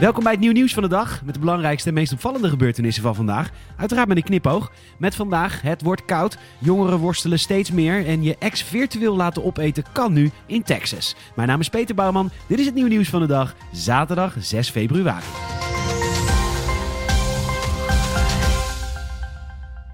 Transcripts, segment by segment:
Welkom bij het nieuw nieuws van de dag met de belangrijkste en meest opvallende gebeurtenissen van vandaag. Uiteraard met een knipoog. Met vandaag, het wordt koud, jongeren worstelen steeds meer en je ex virtueel laten opeten kan nu in Texas. Mijn naam is Peter Bouwman, dit is het nieuw nieuws van de dag, zaterdag 6 februari.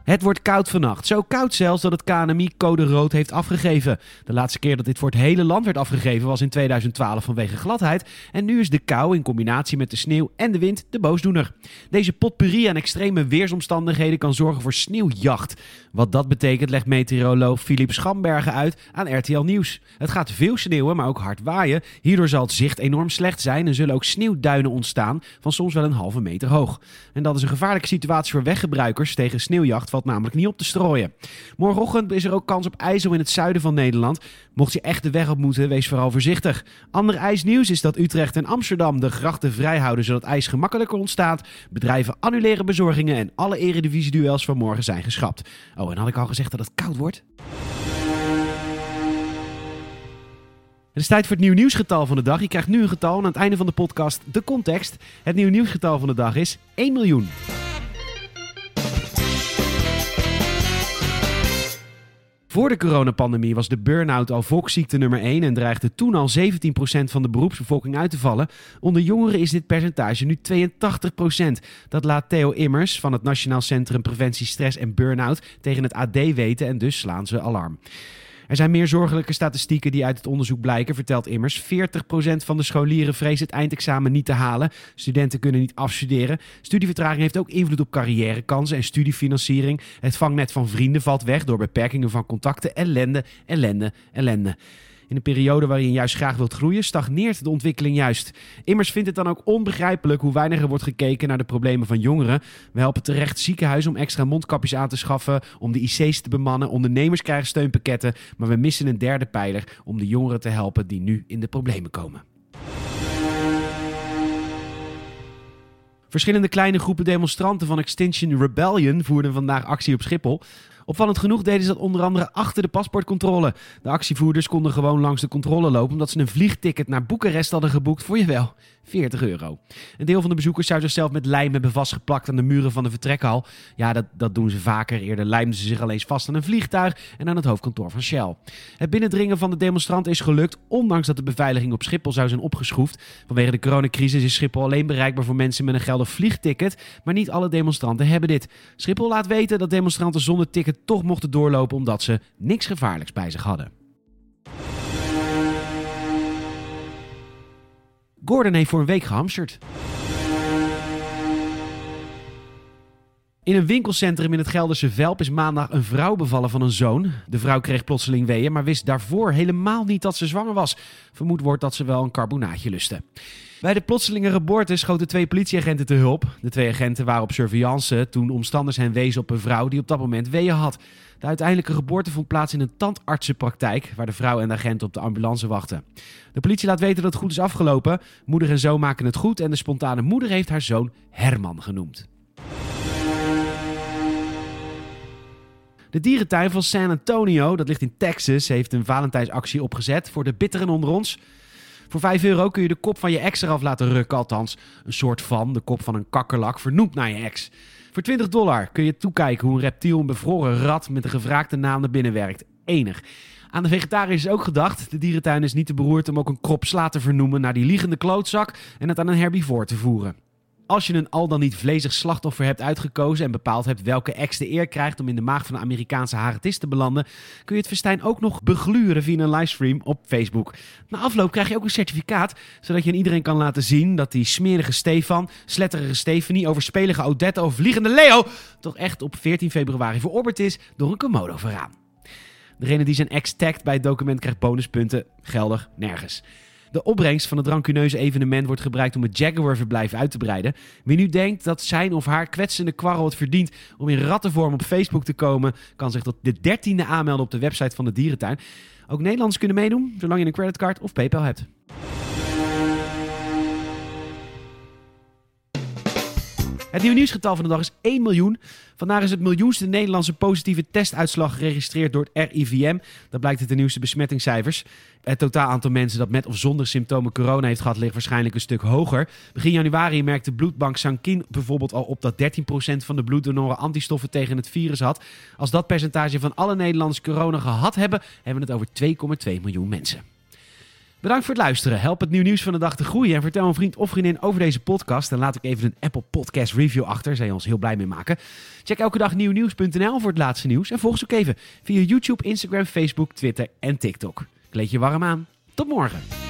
Het wordt koud vannacht. Zo koud zelfs dat het KNMI code rood heeft afgegeven. De laatste keer dat dit voor het hele land werd afgegeven was in 2012 vanwege gladheid. En nu is de kou in combinatie met de sneeuw en de wind de boosdoener. Deze potpourri aan extreme weersomstandigheden kan zorgen voor sneeuwjacht. Wat dat betekent legt meteoroloog Philip Schambergen uit aan RTL Nieuws. Het gaat veel sneeuwen, maar ook hard waaien. Hierdoor zal het zicht enorm slecht zijn en zullen ook sneeuwduinen ontstaan van soms wel een halve meter hoog. En dat is een gevaarlijke situatie voor weggebruikers tegen sneeuwjacht valt namelijk niet op te strooien. Morgenochtend is er ook kans op ijzel in het zuiden van Nederland. Mocht je echt de weg op moeten, wees vooral voorzichtig. Ander ijsnieuws is dat Utrecht en Amsterdam de grachten vrijhouden zodat ijs gemakkelijker ontstaat. Bedrijven annuleren bezorgingen en alle eredivisie-duels van morgen zijn geschrapt. Oh, en had ik al gezegd dat het koud wordt? Het is tijd voor het nieuw nieuwsgetal van de dag. Je krijgt nu een getal en aan het einde van de podcast de context. Het nieuw nieuwsgetal van de dag is 1 miljoen. Voor de coronapandemie was de burn-out al volksziekte nummer 1 en dreigde toen al 17% van de beroepsbevolking uit te vallen. Onder jongeren is dit percentage nu 82%. Dat laat Theo Immers van het Nationaal Centrum Preventie Stress en Burn-out tegen het AD weten en dus slaan ze alarm. Er zijn meer zorgelijke statistieken die uit het onderzoek blijken, vertelt immers. 40% van de scholieren vreest het eindexamen niet te halen. Studenten kunnen niet afstuderen. Studievertraging heeft ook invloed op carrièrekansen en studiefinanciering. Het vangnet van vrienden valt weg door beperkingen van contacten. Ellende, ellende, ellende. In een periode waarin je juist graag wilt groeien, stagneert de ontwikkeling juist. Immers vindt het dan ook onbegrijpelijk hoe weinig er wordt gekeken naar de problemen van jongeren. We helpen terecht ziekenhuizen om extra mondkapjes aan te schaffen, om de IC's te bemannen. Ondernemers krijgen steunpakketten, maar we missen een derde pijler om de jongeren te helpen die nu in de problemen komen. Verschillende kleine groepen demonstranten van Extinction Rebellion voerden vandaag actie op Schiphol. Opvallend genoeg deden ze dat onder andere achter de paspoortcontrole. De actievoerders konden gewoon langs de controle lopen omdat ze een vliegticket naar Boekarest hadden geboekt voor, jawel, 40 euro. Een deel van de bezoekers zou zichzelf met lijm hebben vastgeplakt aan de muren van de vertrekhal. Ja, dat, dat doen ze vaker. Eerder lijmden ze zich alleen vast aan een vliegtuig en aan het hoofdkantoor van Shell. Het binnendringen van de demonstranten is gelukt, ondanks dat de beveiliging op Schiphol zou zijn opgeschroefd. Vanwege de coronacrisis is Schiphol alleen bereikbaar voor mensen met een geldig vliegticket, maar niet alle demonstranten hebben dit. Schiphol laat weten dat demonstranten zonder ticket toch mochten doorlopen omdat ze niks gevaarlijks bij zich hadden. Gordon heeft voor een week gehamsterd. In een winkelcentrum in het Gelderse Velp is maandag een vrouw bevallen van een zoon. De vrouw kreeg plotseling weeën, maar wist daarvoor helemaal niet dat ze zwanger was. Vermoed wordt dat ze wel een carbonaatje lustte. Bij de plotselinge geboorte schoten twee politieagenten te hulp. De twee agenten waren op surveillance toen omstanders hen wezen op een vrouw die op dat moment weeën had. De uiteindelijke geboorte vond plaats in een tandartsenpraktijk, waar de vrouw en de agent op de ambulance wachten. De politie laat weten dat het goed is afgelopen. Moeder en zoon maken het goed en de spontane moeder heeft haar zoon Herman genoemd. De dierentuin van San Antonio, dat ligt in Texas, heeft een Valentijnsactie opgezet voor de bitteren onder ons. Voor 5 euro kun je de kop van je ex eraf laten rukken, althans een soort van de kop van een kakkerlak vernoemd naar je ex. Voor 20 dollar kun je toekijken hoe een reptiel een bevroren rat met een gevraagde naam naar binnen werkt. Enig. Aan de vegetariërs is ook gedacht. De dierentuin is niet te beroerd om ook een krop sla te vernoemen naar die liegende klootzak en het aan een herbivoor te voeren. Als je een al dan niet vlezig slachtoffer hebt uitgekozen en bepaald hebt welke ex de eer krijgt om in de maag van de Amerikaanse haretist te belanden, kun je het festijn ook nog begluren via een livestream op Facebook. Na afloop krijg je ook een certificaat, zodat je aan iedereen kan laten zien dat die smerige Stefan, sletterige Stephanie, overspelige Odette of vliegende Leo toch echt op 14 februari verorberd is door een Komodo veraan. Degene die zijn ex tagt bij het document krijgt bonuspunten, geldig nergens. De opbrengst van het rancuneuze evenement wordt gebruikt om het Jaguar-verblijf uit te breiden. Wie nu denkt dat zijn of haar kwetsende kwarrel het verdient om in rattenvorm op Facebook te komen, kan zich tot de dertiende aanmelden op de website van de dierentuin. Ook Nederlanders kunnen meedoen, zolang je een creditcard of PayPal hebt. Het nieuwe nieuwsgetal van de dag is 1 miljoen. Vandaag is het miljoenste Nederlandse positieve testuitslag geregistreerd door het RIVM. Dat blijkt uit de nieuwste besmettingscijfers. Het totaal aantal mensen dat met of zonder symptomen corona heeft gehad ligt waarschijnlijk een stuk hoger. Begin januari merkte bloedbank Sankin bijvoorbeeld al op dat 13% van de bloeddonoren antistoffen tegen het virus had. Als dat percentage van alle Nederlanders corona gehad hebben, hebben we het over 2,2 miljoen mensen. Bedankt voor het luisteren. Help het nieuw nieuws van de dag te groeien. En vertel een vriend of vriendin over deze podcast. En laat ik even een Apple Podcast review achter. Je ons heel blij mee maken. Check elke dag nieuwnieuws.nl voor het laatste nieuws. En volg ons ook even via YouTube, Instagram, Facebook, Twitter en TikTok. Kleed je warm aan. Tot morgen.